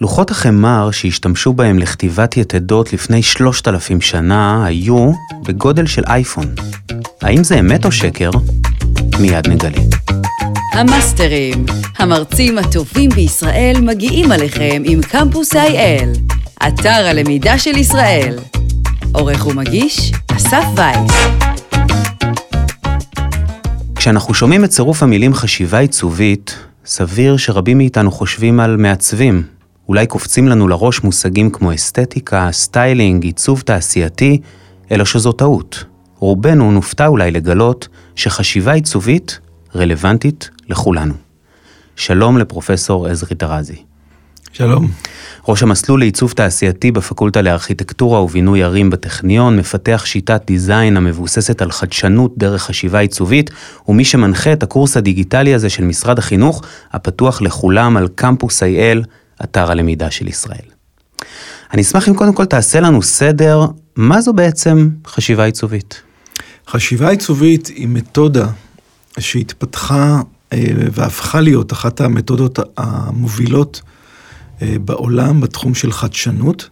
לוחות החמר שהשתמשו בהם לכתיבת יתדות לפני שלושת אלפים שנה היו בגודל של אייפון. האם זה אמת או שקר? מיד נגלה. המאסטרים, המרצים הטובים בישראל מגיעים עליכם עם קמפוס IL, אתר הלמידה של ישראל. עורך ומגיש, אסף וייס. כשאנחנו שומעים את צירוף המילים חשיבה עיצובית, סביר שרבים מאיתנו חושבים על מעצבים. אולי קופצים לנו לראש מושגים כמו אסתטיקה, סטיילינג, עיצוב תעשייתי, אלא שזו טעות. רובנו נופתע אולי לגלות שחשיבה עיצובית רלוונטית לכולנו. שלום לפרופסור עזרי טרזי. שלום. ראש המסלול לעיצוב תעשייתי בפקולטה לארכיטקטורה ובינוי ערים בטכניון, מפתח שיטת design המבוססת על חדשנות דרך חשיבה עיצובית, ומי שמנחה את הקורס הדיגיטלי הזה של משרד החינוך, הפתוח לכולם על קמפוס IL, אתר הלמידה של ישראל. אני אשמח אם קודם כל תעשה לנו סדר, מה זו בעצם חשיבה עיצובית? חשיבה עיצובית היא מתודה שהתפתחה אה, והפכה להיות אחת המתודות המובילות אה, בעולם בתחום של חדשנות,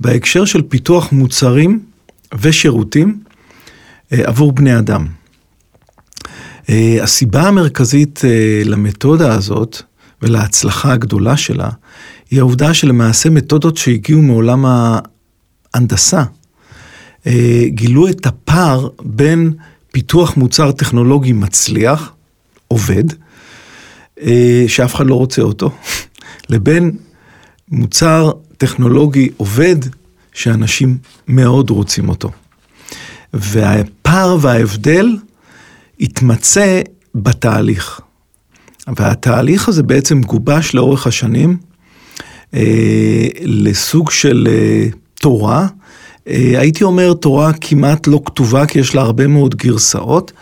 בהקשר של פיתוח מוצרים ושירותים אה, עבור בני אדם. הסיבה המרכזית למתודה הזאת ולהצלחה הגדולה שלה, היא העובדה שלמעשה מתודות שהגיעו מעולם ההנדסה, גילו את הפער בין פיתוח מוצר טכנולוגי מצליח, עובד, שאף אחד לא רוצה אותו, לבין מוצר טכנולוגי עובד שאנשים מאוד רוצים אותו. והפער וההבדל התמצא בתהליך. והתהליך הזה בעצם גובש לאורך השנים אה, לסוג של אה, תורה. אה, הייתי אומר תורה כמעט לא כתובה, כי יש לה הרבה מאוד גרסאות,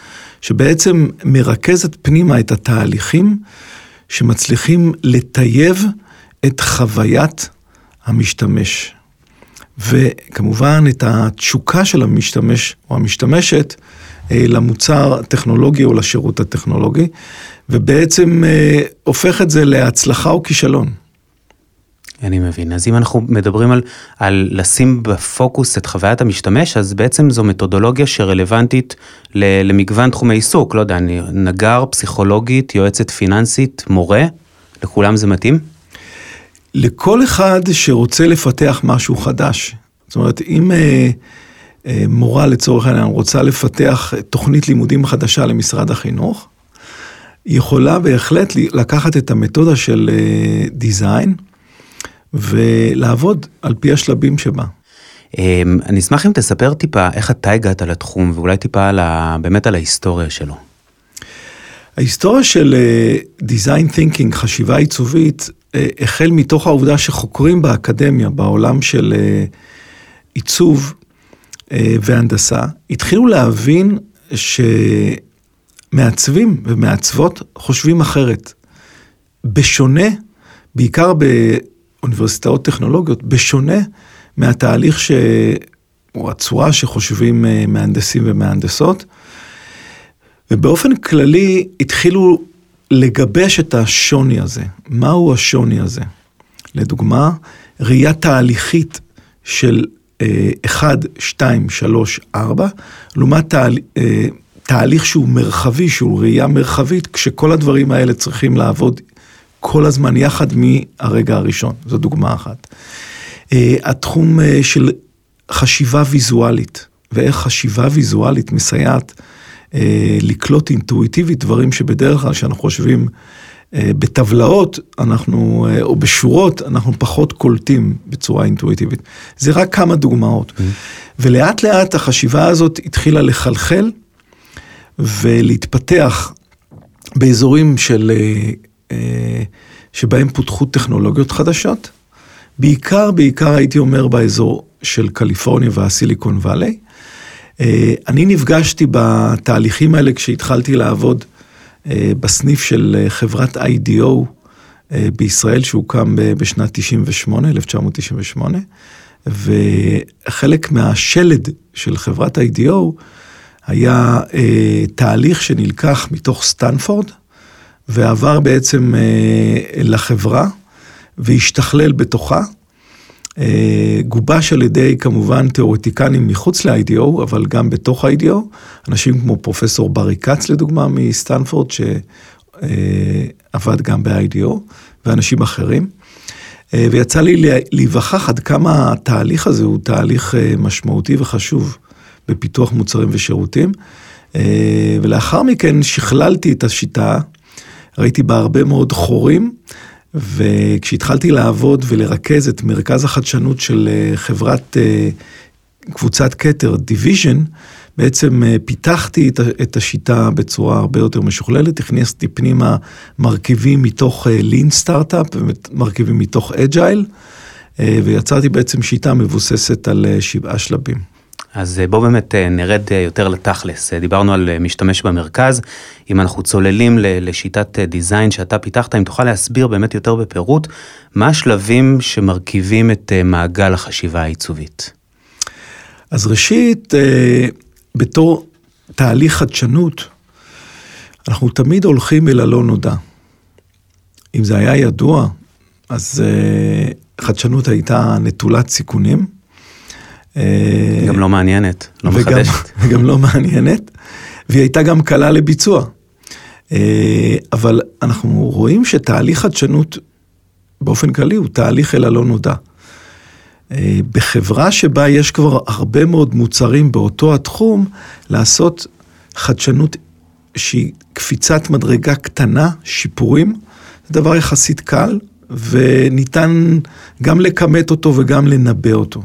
שבעצם מרכזת פנימה את התהליכים שמצליחים לטייב את חוויית המשתמש. וכמובן את התשוקה של המשתמש או המשתמשת למוצר הטכנולוגי או לשירות הטכנולוגי, ובעצם אה, הופך את זה להצלחה או כישלון. אני מבין. אז אם אנחנו מדברים על, על לשים בפוקוס את חוויית המשתמש, אז בעצם זו מתודולוגיה שרלוונטית למגוון תחומי עיסוק. לא יודע, נגר, פסיכולוגית, יועצת פיננסית, מורה, לכולם זה מתאים? לכל אחד שרוצה לפתח משהו חדש. זאת אומרת, אם אה, אה, מורה לצורך העניין רוצה לפתח תוכנית לימודים חדשה למשרד החינוך, יכולה בהחלט לקחת את המתודה של אה, דיזיין ולעבוד על פי השלבים שבה. אמ, אני אשמח אם תספר טיפה איך אתה הגעת לתחום ואולי טיפה על ה, באמת על ההיסטוריה שלו. ההיסטוריה של דיזיין uh, תינקינג, חשיבה עיצובית, uh, החל מתוך העובדה שחוקרים באקדמיה, בעולם של uh, עיצוב והנדסה, התחילו להבין שמעצבים ומעצבות חושבים אחרת. בשונה, בעיקר באוניברסיטאות טכנולוגיות, בשונה מהתהליך ש... או הצורה שחושבים uh, מהנדסים ומהנדסות. ובאופן כללי התחילו לגבש את השוני הזה. מהו השוני הזה? לדוגמה, ראייה תהליכית של 1, 2, 3, 4, לעומת תהל, אה, תהליך שהוא מרחבי, שהוא ראייה מרחבית, כשכל הדברים האלה צריכים לעבוד כל הזמן יחד מהרגע הראשון. זו דוגמה אחת. אה, התחום אה, של חשיבה ויזואלית, ואיך חשיבה ויזואלית מסייעת לקלוט אינטואיטיבית דברים שבדרך כלל כשאנחנו חושבים בטבלאות, אנחנו, אה, או בשורות, אנחנו פחות קולטים בצורה אינטואיטיבית. זה רק כמה דוגמאות. Mm-hmm. ולאט לאט החשיבה הזאת התחילה לחלחל ולהתפתח באזורים של, שבהם פותחו טכנולוגיות חדשות. בעיקר, בעיקר הייתי אומר באזור של קליפורניה והסיליקון וואלי. אה, אני נפגשתי בתהליכים האלה כשהתחלתי לעבוד אה, בסניף של אה, חברת IDO בישראל, שהוקם בשנת 98, 1998, וחלק מהשלד של חברת IDO היה תהליך שנלקח מתוך סטנפורד, ועבר בעצם לחברה, והשתכלל בתוכה. אה, גובש על ידי כמובן תיאורטיקנים מחוץ ל-IDO, אבל גם בתוך ה-IDO, אנשים כמו פרופסור ברי כץ לדוגמה מסטנפורד, שעבד גם ב-IDO, ואנשים אחרים. אה, ויצא לי להיווכח עד כמה התהליך הזה הוא תהליך אה, משמעותי וחשוב בפיתוח מוצרים ושירותים. ולאחר מכן שכללתי את השיטה, ראיתי בה הרבה מאוד חורים. וכשהתחלתי לעבוד ולרכז את מרכז החדשנות של אה, חברת אה, קבוצת כתר, D-Vision, בעצם אה, פיתחתי את השיטה בצורה הרבה יותר משוכללת, הכנסתי פנימה מרכיבים מתוך Lean Startup ומרכיבים מתוך Agile, ויצרתי בעצם שיטה מבוססת על שבעה שלבים. אז אה, בואו באמת אה, נרד אה, יותר לתכלס. דיברנו על משתמש במרכז, אם אנחנו צוללים לשיטת design שאתה פיתחת, אם תוכל להסביר באמת יותר בפירוט, מה השלבים שמרכיבים את מעגל החשיבה העיצובית. אז ראשית, בתור תהליך חדשנות, אנחנו תמיד הולכים אל הלא נודע. אם זה היה ידוע, אז חדשנות הייתה נטולת סיכונים. אה, גם לא מעניינת, לא וגם, מחדשת. וגם לא מעניינת, והיא הייתה גם קלה לביצוע. אה, אבל אנחנו רואים שתהליך חדשנות באופן כללי הוא תהליך אל הלא נודע. אה, בחברה שבה יש כבר הרבה מאוד מוצרים באותו התחום, לעשות חדשנות שהיא קפיצת מדרגה קטנה, שיפורים, זה דבר יחסית קל, וניתן גם לכמת אותו וגם לנבא אותו.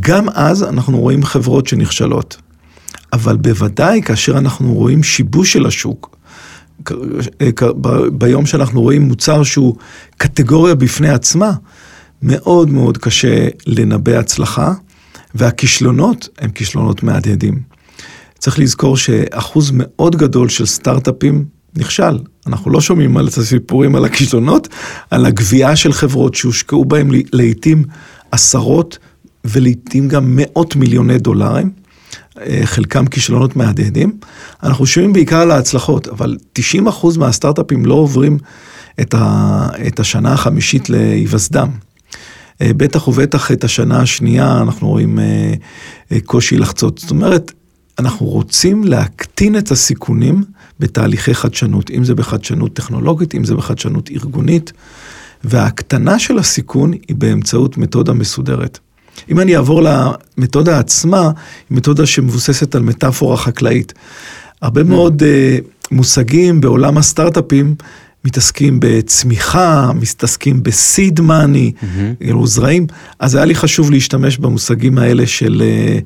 גם אז אנחנו רואים חברות שנכשלות. אבל בוודאי כאשר אנחנו רואים שיבוש של השוק, ביום שאנחנו רואים מוצר שהוא קטגוריה בפני עצמה, מאוד מאוד קשה לנבא הצלחה, והכישלונות הם כישלונות מהדהדים. צריך לזכור שאחוז מאוד גדול של סטארט-אפים נכשל. אנחנו לא שומעים על הסיפורים על הכישלונות, על הגבייה של חברות שהושקעו בהם לעיתים עשרות ולעיתים גם מאות מיליוני דולרים, אה, חלקם כישלונות מהדהדים. אנחנו שומעים בעיקר על ההצלחות, אבל 90% מהסטארט-אפים לא עוברים את, ה, את השנה החמישית להיווסדם. אה, בטח ובטח את השנה השנייה אנחנו רואים אה, קושי לחצות. זאת אומרת, אנחנו רוצים להקטין את הסיכונים בתהליכי חדשנות, אם זה בחדשנות טכנולוגית, אם זה בחדשנות ארגונית, וההקטנה של הסיכון היא באמצעות מתודה מסודרת. אם אני אעבור למתודה עצמה, היא מתודה שמבוססת על מטאפורה חקלאית. הרבה mm. מאוד uh, מושגים בעולם הסטארט-אפים מתעסקים בצמיחה, מתעסקים בסיד מאני, mm-hmm. אלו זרעים, אז היה לי חשוב להשתמש במושגים האלה של, uh,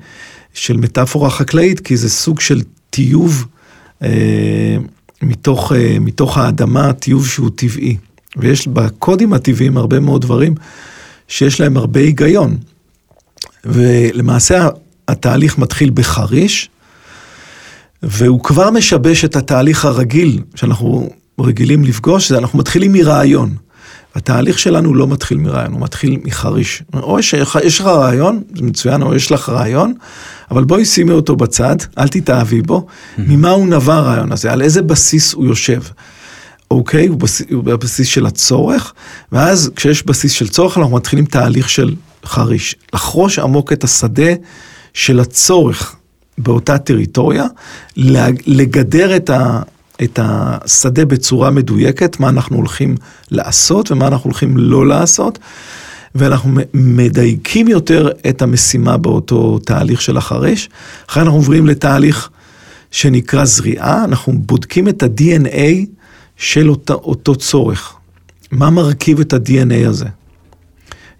של מטאפורה חקלאית, כי זה סוג של טיוב uh, מתוך, uh, מתוך האדמה, טיוב שהוא טבעי. ויש בקודים הטבעיים הרבה מאוד דברים שיש להם הרבה היגיון. ולמעשה התהליך מתחיל בחריש, והוא כבר משבש את התהליך הרגיל שאנחנו רגילים לפגוש, זה אנחנו מתחילים מרעיון. התהליך שלנו לא מתחיל מרעיון, הוא מתחיל מחריש. או יש, יש לך רעיון, זה מצוין, או יש לך רעיון, אבל בואי שימי אותו בצד, אל תתאהבי בו, ממה הוא נבע הרעיון הזה, על איזה בסיס הוא יושב. אוקיי, הוא, בסיס, הוא של הצורך, ואז כשיש בסיס של צורך אנחנו מתחילים תהליך של חריש, לחרוש עמוק את השדה של הצורך באותה טריטוריה, לגדר את, ה, את השדה בצורה מדויקת, מה אנחנו הולכים לעשות ומה אנחנו הולכים לא לעשות, ואנחנו מדייקים יותר את המשימה באותו תהליך של החריש. אחרי אנחנו עוברים לתהליך שנקרא זריעה, אנחנו בודקים את ה-DNA של אותו, אותו צורך. מה מרכיב את ה-DNA הזה?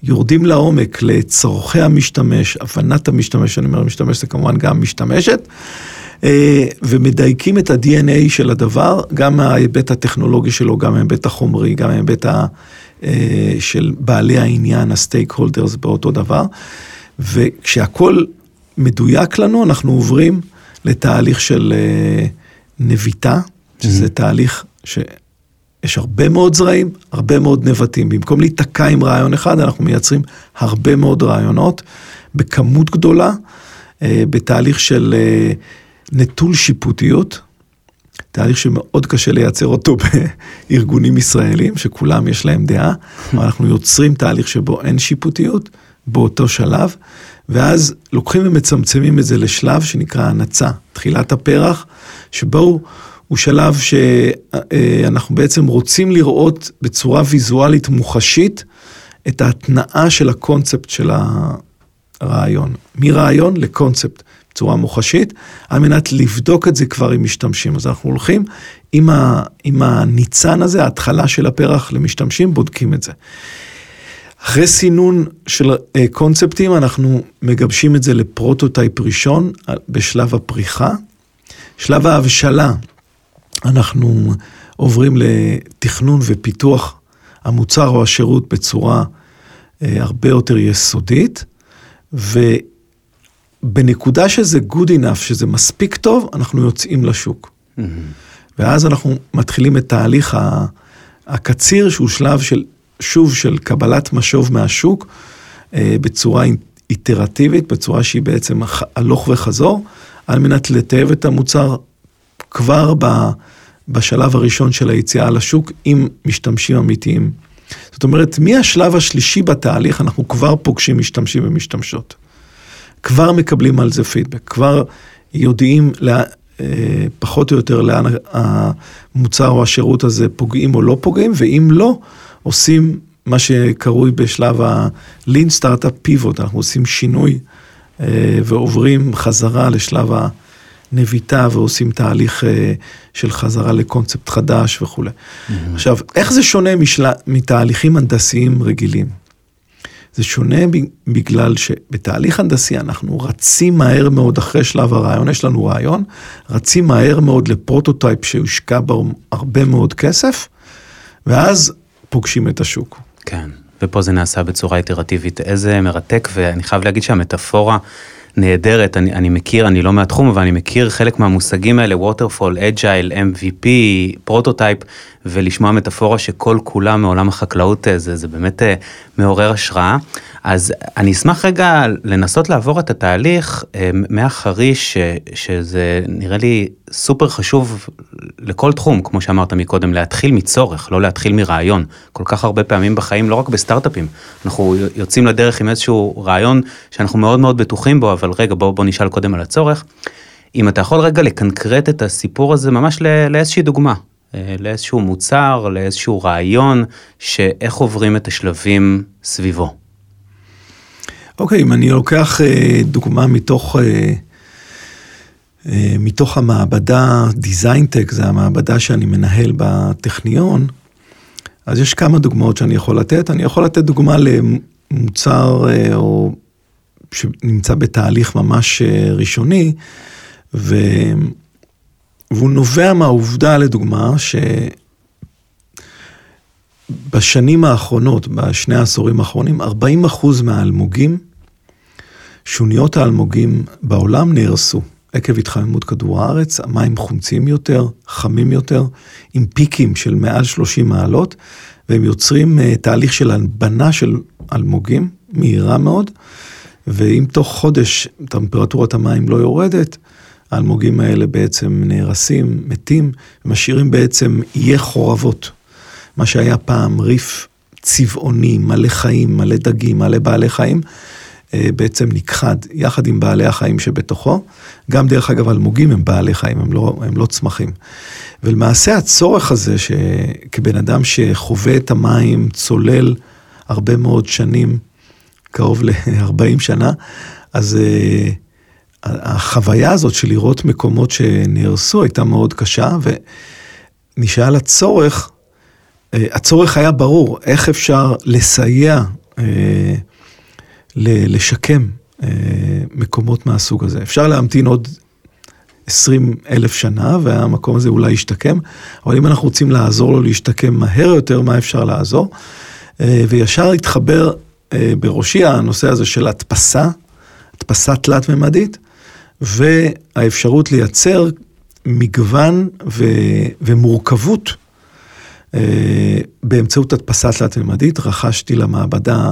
יורדים לעומק לצורכי המשתמש, הבנת המשתמש, אני אומר המשתמש זה כמובן גם משתמשת, אה, ומדייקים את ה-DNA של הדבר, גם מההיבט הטכנולוגי שלו, גם מההיבט החומרי, גם מההיבט ה... אה, של בעלי העניין, הסטייק הולדרס באותו דבר, וכשהכול מדויק לנו, אנחנו עוברים לתהליך של אה, נביטה, שזה mm-hmm. תהליך ש... יש הרבה מאוד זרעים, הרבה מאוד נבטים. במקום להיתקע עם רעיון אחד, אנחנו מייצרים הרבה מאוד רעיונות בכמות גדולה, אה, בתהליך של אה, נטול שיפוטיות. תהליך שמאוד קשה לייצר אותו בארגונים ישראלים, שכולם יש להם דעה, אבל אנחנו יוצרים תהליך שבו אין שיפוטיות באותו שלב, ואז לוקחים ומצמצמים את זה לשלב שנקרא הנצה, תחילת הפרח, שבו הוא שלב שאנחנו בעצם רוצים לראות בצורה ויזואלית מוחשית את ההתנעה של הקונספט של הרעיון, מרעיון לקונספט. בצורה מוחשית, על מנת לבדוק את זה כבר עם משתמשים. אז אנחנו הולכים עם, ה, עם הניצן הזה, ההתחלה של הפרח למשתמשים, בודקים את זה. אחרי סינון של אה, קונספטים, אנחנו מגבשים את זה ל prototype ראשון בשלב הפריחה. שלב ההבשלה, אנחנו עוברים לתכנון ופיתוח המוצר או השירות בצורה אה, הרבה יותר יסודית, ובנקודה שזה good enough, שזה מספיק טוב, אנחנו יוצאים לשוק. Mm-hmm. ואז אנחנו מתחילים את תהליך הקציר, שהוא שלב של, שוב, של קבלת משוב מהשוק, אה, בצורה איטרטיבית, בצורה שהיא בעצם הלוך וחזור, על מנת לטייב את המוצר כבר בשלב הראשון של היציאה לשוק עם משתמשים אמיתיים. זאת אומרת, מהשלב השלישי בתהליך אנחנו כבר פוגשים משתמשים ומשתמשות. כבר מקבלים על זה פידבק, כבר יודעים לה, אה, פחות או יותר לאן המוצר או השירות הזה פוגעים או לא פוגעים, ואם לא, עושים מה שקרוי בשלב ה-lean startup pivot, אנחנו עושים שינוי אה, ועוברים חזרה לשלב ה... נביטה ועושים תהליך אה, של חזרה לקונספט חדש וכולי. Mm-hmm. עכשיו, איך זה שונה משל... מתהליכים הנדסיים רגילים? זה שונה בגלל שבתהליך הנדסי אנחנו רצים מהר מאוד אחרי שלב הרעיון, יש לנו רעיון, רצים מהר מאוד לפרוטוטייפ שהושקע בו הרבה מאוד כסף, ואז פוגשים את השוק. כן, ופה זה נעשה בצורה איטרטיבית. איזה מרתק, ואני חייב להגיד שהמטאפורה... נהדרת, אני, אני מכיר, אני לא מהתחום, אבל אני מכיר חלק מהמושגים האלה, waterfall, agile, MVP, prototype, ולשמוע מטאפורה שכל כולה מעולם החקלאות, אה, זה, זה באמת אה, מעורר השראה. אז אני אשמח רגע לנסות לעבור את התהליך אה, מהחריש, שזה נראה לי סופר חשוב לכל תחום, כמו שאמרת מקודם, להתחיל מצורך, לא להתחיל מרעיון. כל כך הרבה פעמים בחיים, לא רק בסטארט-אפים, אנחנו יוצאים לדרך עם איזשהו רעיון שאנחנו מאוד מאוד בטוחים בו, אבל רגע, בוא, בוא נשאל קודם על הצורך. אם אתה יכול רגע לקנקרט את הסיפור הזה ממש לאיזושהי דוגמה, אה, לאיזשהו מוצר, לאיזשהו רעיון, שאיך עוברים את השלבים סביבו. אוקיי, אם אני לוקח אה, דוגמה מתוך, אה, מתוך המעבדה דיזיינטק, זה המעבדה שאני מנהל בטכניון, אז יש כמה דוגמאות שאני יכול לתת. אני יכול לתת דוגמה למוצר או שנמצא בתהליך ממש ראשוני, ו... והוא נובע מהעובדה, לדוגמה, שבשנים האחרונות, בשני העשורים האחרונים, 40 אחוז מהאלמוגים, שוניות האלמוגים בעולם נהרסו. עקב התחממות כדור הארץ, המים חומצים יותר, חמים יותר, עם פיקים של מעל 30 מעלות, והם יוצרים uh, תהליך של הלבנה של אלמוגים, מהירה מאוד, ואם תוך חודש טמפרטורת המים לא יורדת, האלמוגים האלה בעצם נהרסים, מתים, משאירים בעצם איי חורבות. מה שהיה פעם ריף צבעוני, מלא חיים, מלא דגים, מלא בעלי חיים, אה, בעצם נכחד יחד עם בעלי החיים שבתוכו. גם דרך אגב אלמוגים הם בעלי חיים, הם לא, הם לא צמחים. ולמעשה הצורך הזה, שכבן אדם שחווה את המים, צולל הרבה מאוד שנים, קרוב ל-40 שנה, אז אה, החוויה הזאת של לראות מקומות שנהרסו הייתה מאוד קשה, ונשאל הצורך, אה, הצורך היה ברור, איך אפשר לסייע, אה, לשקם אה, מקומות מהסוג הזה. אפשר להמתין עוד 20 אלף שנה והמקום הזה אולי ישתקם, אבל אם אנחנו רוצים לעזור לו להשתקם מהר יותר, מה אפשר לעזור? וישר התחבר בראשי הנושא הזה של הדפסה, הדפסה תלת-ממדית, והאפשרות לייצר מגוון ו, ומורכבות אה, באמצעות הדפסה תלת-ממדית. רכשתי למעבדה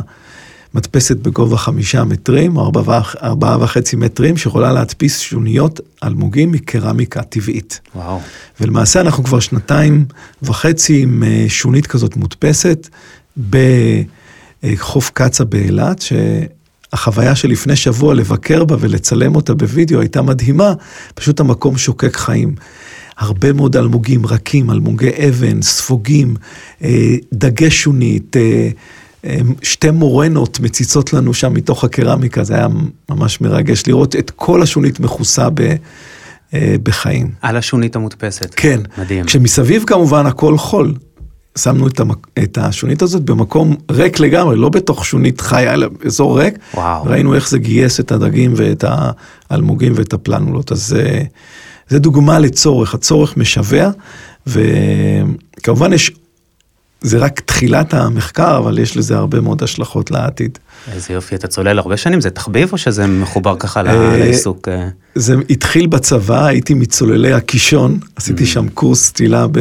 מדפסת בגובה חמישה מטרים, ארבעה, ארבעה וחצי מטרים, שיכולה להדפיס שוניות אלמוגים מקרמיקה טבעית. וואו. ולמעשה אנחנו כבר שנתיים וחצי עם אה, שונית כזאת מודפסת בחוף קצא באילת, שהחוויה של לפני שבוע לבקר בה ולצלם אותה בווידאו הייתה מדהימה, פשוט המקום שוקק חיים. הרבה מאוד אלמוגים רכים, אלמוגי אבן, ספוגים, אה, דגי שונית, אה, שתי מורנות מציצות לנו שם מתוך הקרמיקה, זה היה ממש מרגש לראות את כל השונית מכוסה ב... בחיים. על השונית המודפסת. כן. מדהים. כשמסביב כמובן הכל חול. שמנו את, המק... את השונית הזאת במקום ריק לגמרי, לא בתוך שונית חיה, אלא באזור ריק. וואו. ראינו איך זה גייס את הדגים ואת האלמוגים ואת הפלנולות, אז זה, זה דוגמה לצורך, הצורך משווע, וכמובן יש, זה רק תחילת המחקר, אבל יש לזה הרבה מאוד השלכות לעתיד. איזה יופי, אתה צולל הרבה שנים, זה תחביב או שזה מחובר ככה לעיסוק? זה התחיל בצבא, הייתי מצוללי הקישון, עשיתי שם קורס צלילה ב...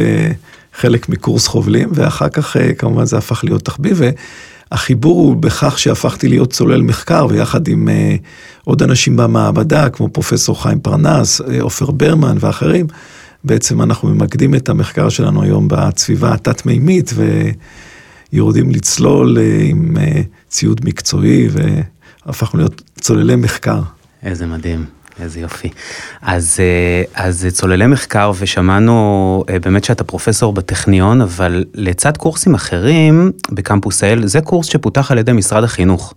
חלק מקורס חובלים, ואחר כך כמובן זה הפך להיות תחביב, והחיבור הוא בכך שהפכתי להיות צולל מחקר, ויחד עם עוד אנשים במעבדה, כמו פרופסור חיים פרנס, עופר ברמן ואחרים, בעצם אנחנו ממקדים את המחקר שלנו היום בסביבה התת-מימית, ויורדים לצלול עם ציוד מקצועי, והפכנו להיות צוללי מחקר. איזה מדהים. איזה יופי. אז, אז צוללי מחקר ושמענו באמת שאתה פרופסור בטכניון, אבל לצד קורסים אחרים בקמפוס האל, זה קורס שפותח על ידי משרד החינוך.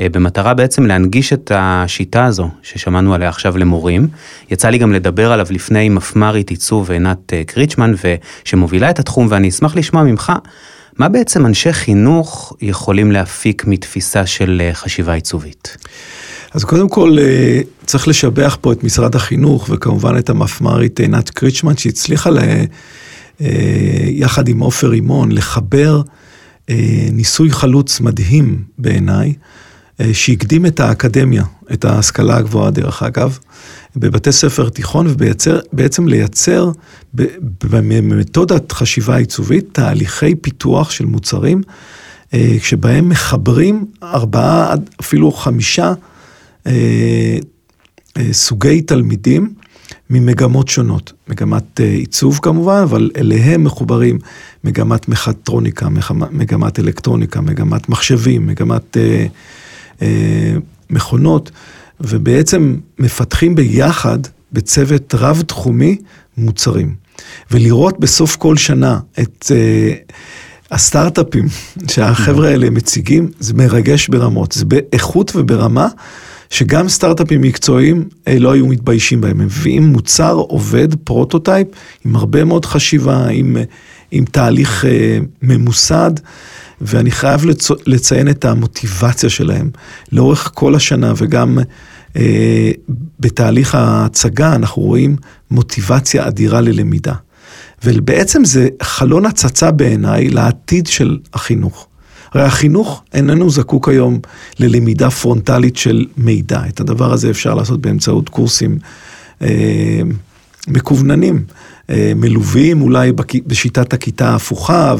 במטרה בעצם להנגיש את השיטה הזו ששמענו עליה עכשיו למורים. יצא לי גם לדבר עליו לפני מפמ"רית עיצוב עינת קריצ'מן, שמובילה את התחום, ואני אשמח לשמוע ממך, מה בעצם אנשי חינוך יכולים להפיק מתפיסה של חשיבה עיצובית? אז קודם כל צריך לשבח פה את משרד החינוך וכמובן את המפמ"רית עינת קריצ'מן שהצליחה לה, יחד עם עופר רימון לחבר ניסוי חלוץ מדהים בעיניי, שהקדים את האקדמיה, את ההשכלה הגבוהה דרך אגב, בבתי ספר תיכון ובעצם לייצר במתודת חשיבה עיצובית תהליכי פיתוח של מוצרים, כשבהם מחברים ארבעה אפילו חמישה סוגי תלמידים ממגמות שונות, מגמת עיצוב כמובן, אבל אליהם מחוברים מגמת מכטרוניקה, מגמת אלקטרוניקה, מגמת מחשבים, מגמת אה, אה, מכונות, ובעצם מפתחים ביחד בצוות רב-תחומי מוצרים. ולראות בסוף כל שנה את אה, הסטארט-אפים שהחבר'ה האלה מציגים, זה מרגש ברמות, זה באיכות וברמה. שגם סטארט-אפים מקצועיים לא היו מתביישים בהם, הם מביאים מוצר עובד, prototype, עם הרבה מאוד חשיבה, עם, עם תהליך אה, ממוסד, ואני חייב לצ... לציין את המוטיבציה שלהם לאורך כל השנה, וגם אה, בתהליך ההצגה אנחנו רואים מוטיבציה אדירה ללמידה. ובעצם זה חלון הצצה בעיניי לעתיד של החינוך. הרי החינוך איננו זקוק היום ללמידה פרונטלית של מידע. את הדבר הזה אפשר לעשות באמצעות קורסים אה, מקווננים, מלווים אולי בשיטת הכיתה ההפוכה.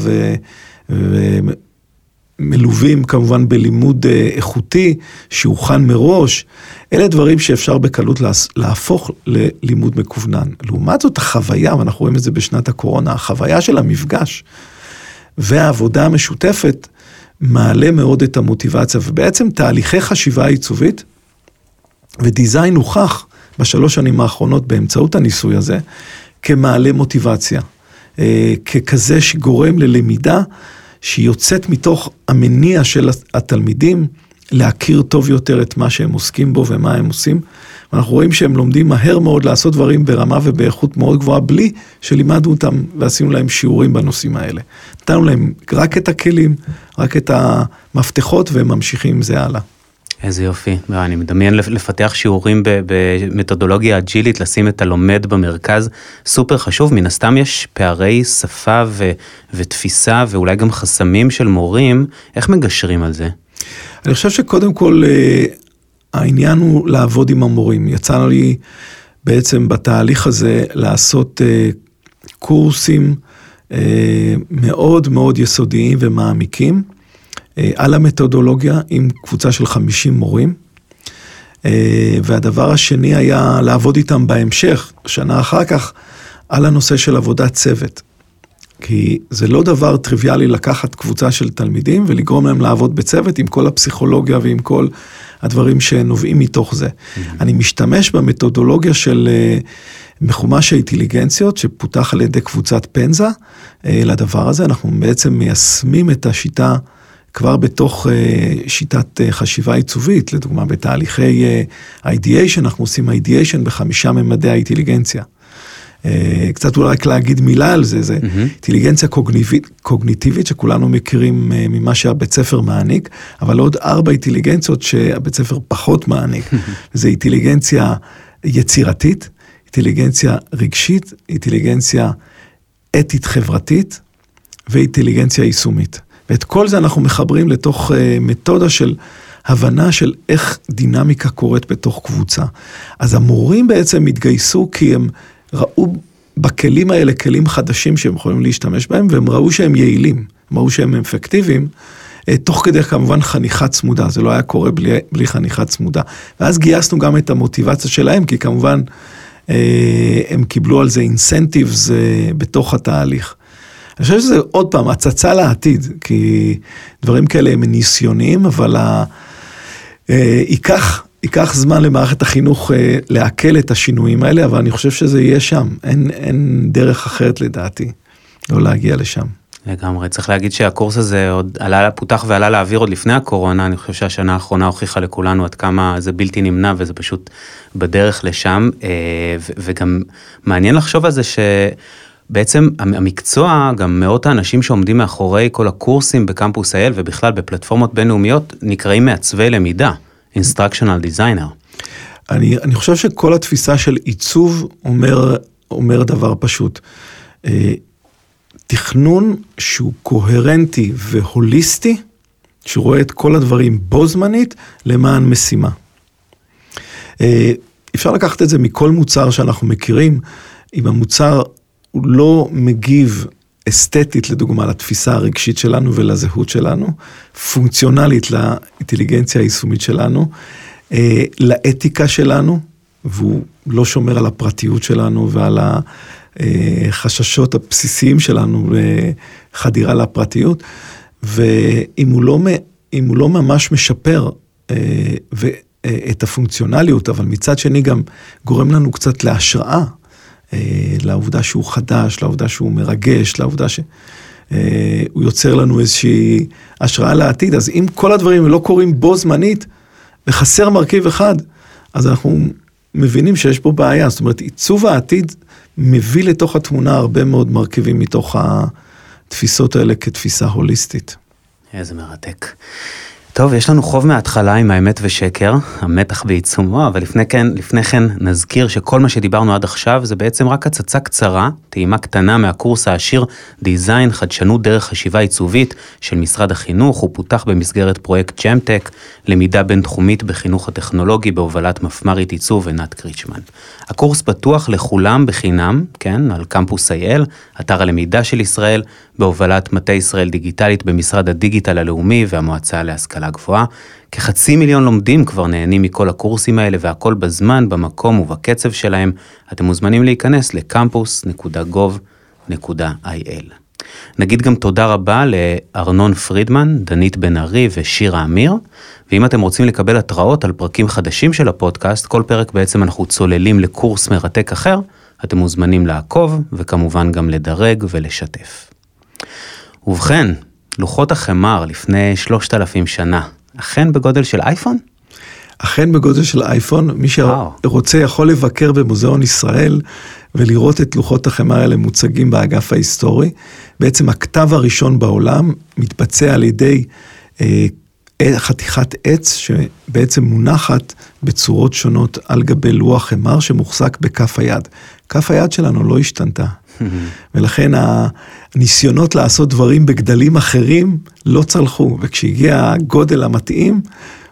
ומלווים כמובן בלימוד איכותי שהוכן מראש. אלה דברים שאפשר בקלות להפוך ללימוד מקוונן. לעומת זאת החוויה, ואנחנו רואים את זה בשנת הקורונה, החוויה של המפגש והעבודה המשותפת, מעלה מאוד את המוטיבציה, ובעצם תהליכי חשיבה עיצובית ודיזיין הוכח בשלוש שנים האחרונות באמצעות הניסוי הזה כמעלה מוטיבציה, ככזה שגורם ללמידה שהיא יוצאת מתוך המניע של התלמידים להכיר טוב יותר את מה שהם עוסקים בו ומה הם עושים. ואנחנו רואים שהם לומדים מהר מאוד לעשות דברים ברמה ובאיכות מאוד גבוהה, בלי שלימדנו אותם ועשינו להם שיעורים בנושאים האלה. נתנו להם רק את הכלים, רק את המפתחות, והם ממשיכים עם זה הלאה. איזה יופי, אני מדמיין לפתח שיעורים במתודולוגיה אג'ילית, לשים את הלומד במרכז, סופר חשוב, מן הסתם יש פערי שפה ו- ותפיסה ואולי גם חסמים של מורים, איך מגשרים על זה? אני חושב שקודם כל העניין הוא לעבוד עם המורים. יצא לי בעצם בתהליך הזה לעשות קורסים מאוד מאוד יסודיים ומעמיקים. על המתודולוגיה עם קבוצה של 50 מורים. והדבר השני היה לעבוד איתם בהמשך, שנה אחר כך, על הנושא של עבודת צוות. כי זה לא דבר טריוויאלי לקחת קבוצה של תלמידים ולגרום להם לעבוד בצוות עם כל הפסיכולוגיה ועם כל הדברים שנובעים מתוך זה. Mm-hmm. אני משתמש במתודולוגיה של אה, מחומש האינטליגנציות שפותח על ידי קבוצת פנזה אה, לדבר הזה, אנחנו בעצם מיישמים את השיטה כבר בתוך אה, שיטת חשיבה עיצובית, לדוגמה בתהליכי ideation, אנחנו עושים ideation בחמישה ממדי האינטליגנציה. אה, קצת אולי רק להגיד מילה על זה, זה mm-hmm. אינטליגנציה קוגניטיבית, קוגניטיבית שכולנו מכירים אה, ממה שהבית ספר מעניק, אבל עוד ארבע אינטליגנציות שהבית ספר פחות מעניק. זה אינטליגנציה יצירתית, אינטליגנציה רגשית, אינטליגנציה אתית חברתית ואינטליגנציה יישומית. ואת כל זה אנחנו מחברים לתוך uh, מתודה של הבנה של איך דינמיקה קורית בתוך קבוצה. אז המורים בעצם התגייסו כי הם ראו בכלים האלה כלים חדשים שהם יכולים להשתמש בהם, והם ראו שהם יעילים, הם ראו שהם אפקטיביים, אה, תוך כדי כמובן חניכה צמודה, זה לא היה קורה בלי, בלי חניכה צמודה. ואז גייסנו גם את המוטיבציה שלהם, כי כמובן אה, הם קיבלו על זה אינסנטיבס אה, בתוך התהליך. אני חושב שזה עוד פעם הצצה לעתיד, כי דברים כאלה הם ניסיוניים, אבל ה... ייקח ייקח זמן למערכת החינוך אה, לעכל את השינויים האלה, אבל אני חושב שזה יהיה שם. אין, אין דרך אחרת לדעתי, לא להגיע לשם. לגמרי, צריך להגיד שהקורס הזה עוד עלה, פותח ועלה לאוויר עוד לפני הקורונה, אני חושב שהשנה האחרונה הוכיחה לכולנו עד כמה זה בלתי נמנע וזה פשוט בדרך לשם, אה, וגם מעניין לחשוב על זה ש... בעצם המקצוע, גם מאות האנשים שעומדים מאחורי כל הקורסים בקמפוס אייל ובכלל בפלטפורמות בינלאומיות, נקראים מעצבי למידה. instructional designer. אני, אני חושב שכל התפיסה של עיצוב אומר, אומר דבר פשוט. אה, תכנון שהוא קוהרנטי והוליסטי, שרואה את כל הדברים בו זמנית למען משימה. אה, אפשר לקחת את זה מכל מוצר שאנחנו מכירים, אם המוצר הוא לא מגיב אסתטית, לדוגמה, לתפיסה הרגשית שלנו ולזהות שלנו, פונקציונלית לאינטליגנציה היישומית שלנו, אה, לאתיקה שלנו, והוא לא שומר על הפרטיות שלנו ועל החששות הבסיסיים שלנו לחדירה לפרטיות, ואם הוא לא, הוא לא ממש משפר אה, את הפונקציונליות, אבל מצד שני גם גורם לנו קצת להשראה. אה, לעובדה שהוא חדש, לעובדה שהוא מרגש, לעובדה שהוא אה, יוצר לנו איזושהי השראה לעתיד. אז אם כל הדברים לא קורים בו זמנית, וחסר מרכיב אחד, אז אנחנו מבינים שיש פה בעיה. זאת אומרת, עיצוב העתיד מביא לתוך התמונה הרבה מאוד מרכיבים מתוך התפיסות האלה כתפיסה הוליסטית. איזה מרתק. טוב, יש לנו חוב מההתחלה עם האמת ושקר, המתח בעיצומו, אבל לפני כן, לפני כן נזכיר שכל מה שדיברנו עד עכשיו זה בעצם רק הצצה קצרה, טעימה קטנה מהקורס העשיר דיזיין חדשנות דרך חשיבה עיצובית של משרד החינוך, הוא פותח במסגרת פרויקט ג'מטק, למידה בינתחומית בחינוך הטכנולוגי בהובלת מפמ"רית עיצוב עינת קריצ'מן. הקורס פתוח לכולם בחינם, כן, על קמפוס אייל, אתר הלמידה של ישראל, בהובלת מטה ישראל דיגיטלית במשרד הדיגיטל הלאומי והמועצה להשכלה גבוהה. כחצי מיליון לומדים כבר נהנים מכל הקורסים האלה והכל בזמן, במקום ובקצב שלהם. אתם מוזמנים להיכנס לקמפוס.gov.il. נגיד גם תודה רבה לארנון פרידמן, דנית בן ארי ושירה אמיר, ואם אתם רוצים לקבל התראות על פרקים חדשים של הפודקאסט, כל פרק בעצם אנחנו צוללים לקורס מרתק אחר, אתם מוזמנים לעקוב וכמובן גם לדרג ולשתף. ובכן, לוחות החמר לפני שלושת אלפים שנה, אכן בגודל של אייפון? אכן בגודל של אייפון, מי שרוצה יכול לבקר במוזיאון ישראל ולראות את לוחות החמר האלה מוצגים באגף ההיסטורי. בעצם הכתב הראשון בעולם מתבצע על ידי אה, חתיכת עץ שבעצם מונחת בצורות שונות על גבי לוח חמר שמוחזק בכף היד. כף היד שלנו לא השתנתה. ולכן הניסיונות לעשות דברים בגדלים אחרים לא צלחו, וכשהגיע הגודל המתאים,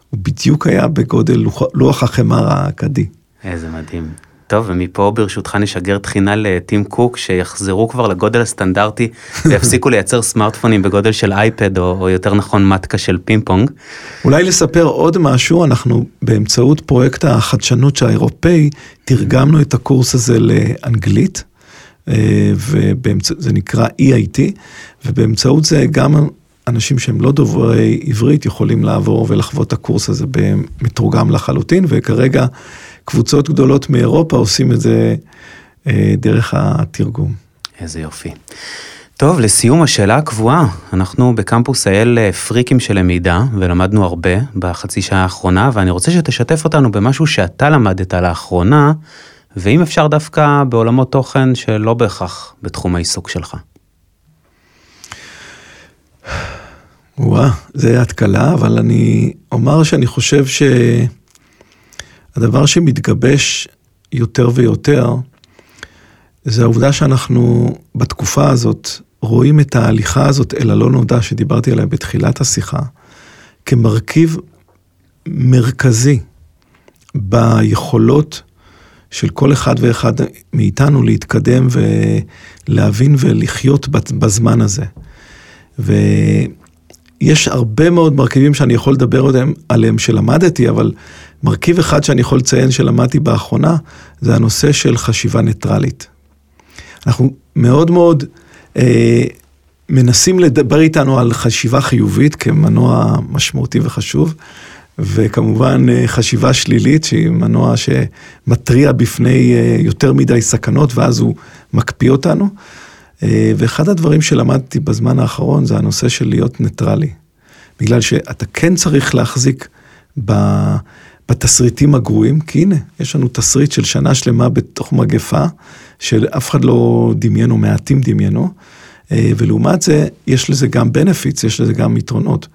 הוא בדיוק היה בגודל לוח, לוח החמר האגדי. איזה מדהים. טוב, ומפה ברשותך נשגר תחינה לטים קוק, שיחזרו כבר לגודל הסטנדרטי ויפסיקו לייצר סמארטפונים בגודל של אייפד, או, או יותר נכון מטקה של פינג פונג. אולי לספר עוד משהו, אנחנו באמצעות פרויקט החדשנות האירופאי, תרגמנו את הקורס הזה לאנגלית, וזה נקרא EIT, ובאמצעות זה גם אנשים שהם לא דוברי עברית יכולים לעבור ולחוות את הקורס הזה במתורגם לחלוטין, וכרגע קבוצות גדולות מאירופה עושים את זה אה, דרך התרגום. איזה יופי. טוב, לסיום השאלה הקבועה, אנחנו בקמפוס האל אה, פריקים של למידה, ולמדנו הרבה בחצי שעה האחרונה, ואני רוצה שתשתף אותנו במשהו שאתה למדת לאחרונה, ואם אפשר דווקא בעולמות תוכן שלא בהכרח בתחום העיסוק שלך. וואה, זה התקלה, אבל אני אומר שאני חושב שהדבר שמתגבש יותר ויותר, זה העובדה שאנחנו בתקופה הזאת רואים את ההליכה הזאת אל הלא נודע שדיברתי עליה בתחילת השיחה, כמרכיב מרכזי ביכולות של כל אחד ואחד מאיתנו להתקדם ולהבין ולחיות בזמן הזה. ויש הרבה מאוד מרכיבים שאני יכול לדבר עליהם, עליהם שלמדתי, אבל מרכיב אחד שאני יכול לציין שלמדתי באחרונה, זה הנושא של חשיבה ניטרלית. אנחנו מאוד מאוד אה, מנסים לדבר איתנו על חשיבה חיובית כמנוע משמעותי וחשוב, וכמובן אה, חשיבה שלילית, שהיא מנוע שמתריע בפני אה, יותר מדי סכנות, ואז הוא מקפיא אותנו. אה, ואחד הדברים שלמדתי בזמן האחרון זה הנושא של להיות ניטרלי. בגלל שאתה כן צריך להחזיק בתסריטים הגרועים, כי הנה, יש לנו תסריט של שנה שלמה בתוך מגפה, שאף אחד לא דמיין או מעטים דמיינו, ולעומת זה, יש לזה גם benefits, יש לזה גם יתרונות.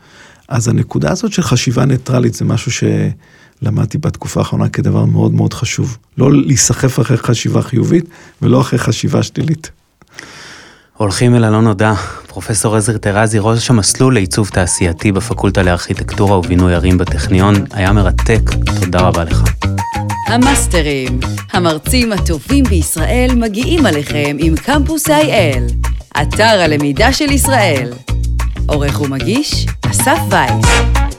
אז הנקודה הזאת של חשיבה ניטרלית זה משהו שלמדתי בתקופה האחרונה כדבר מאוד מאוד חשוב. לא להיסחף אחרי חשיבה חיובית ולא אחרי חשיבה שלילית. הולכים אל הלא נודע, פרופסור עזר טרזי, ראש המסלול לעיצוב תעשייתי בפקולטה לארכיטקטורה ובינוי ערים בטכניון, היה מרתק, תודה רבה לך. המאסטרים, המרצים הטובים בישראל מגיעים עליכם עם קמפוס IL, אתר הלמידה של ישראל. עורך ומגיש, אסף וייס.